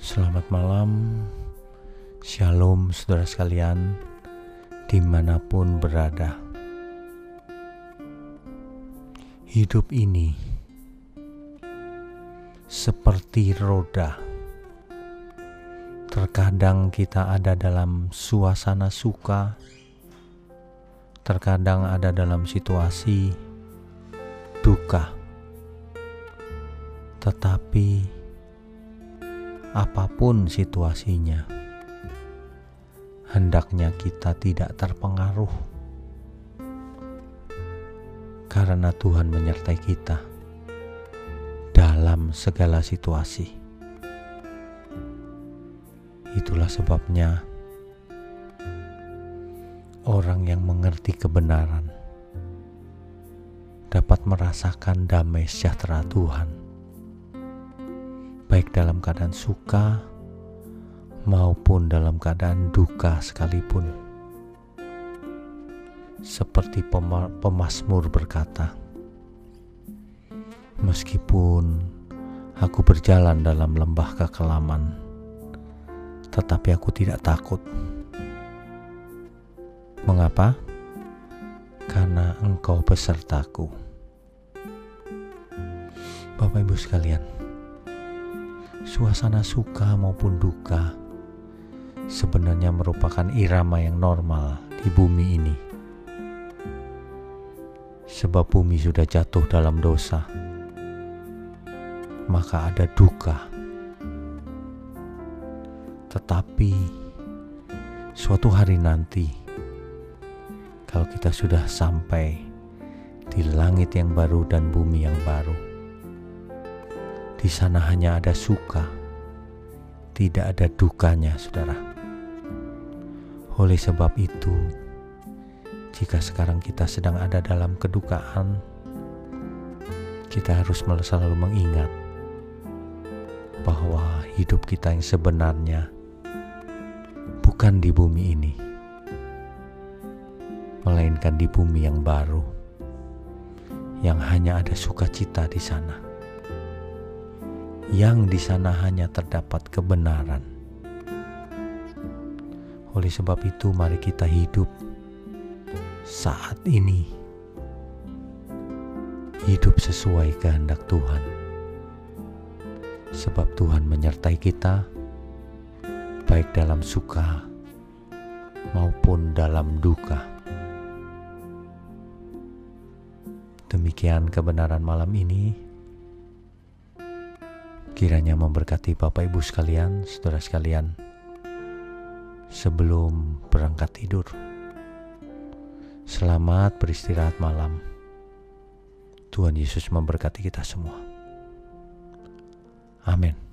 Selamat malam, shalom saudara sekalian, di mana pun berada. Hidup ini seperti roda. Terkadang kita ada dalam suasana suka, terkadang ada dalam situasi duka, tetapi apa pun situasinya, hendaknya kita tidak terpengaruh karena Tuhan menyertai kita dalam segala situasi. Itulah sebabnya orang yang mengerti kebenaran dapat merasakan damai sejahtera Tuhan, baik dalam keadaan suka maupun dalam keadaan duka sekalipun. Seperti pemazmur berkata, "Meskipun aku berjalan dalam lembah kekelaman." tetapi aku tidak takut. Mengapa? Karena engkau besertaku. Bapak Ibu sekalian, suasana suka maupun duka sebenarnya merupakan irama yang normal di bumi ini. Sebab bumi sudah jatuh dalam dosa, maka ada duka tetapi suatu hari nanti, kalau kita sudah sampai di langit yang baru dan bumi yang baru, di sana hanya ada suka, tidak ada dukanya, saudara. Oleh sebab itu, jika sekarang kita sedang ada dalam kedukaan, kita harus selalu mengingat bahwa hidup kita yang sebenarnya bukan di bumi ini, melainkan di bumi yang baru, yang hanya ada sukacita di sana, yang di sana hanya terdapat kebenaran. Oleh sebab itu, mari kita hidup saat ini, hidup sesuai kehendak Tuhan, sebab Tuhan menyertai kita baik dalam suka maupun dalam duka. Demikian kebenaran malam ini. Kiranya memberkati Bapak Ibu sekalian, saudara sekalian, sebelum berangkat tidur. Selamat beristirahat malam. Tuhan Yesus memberkati kita semua. Amin.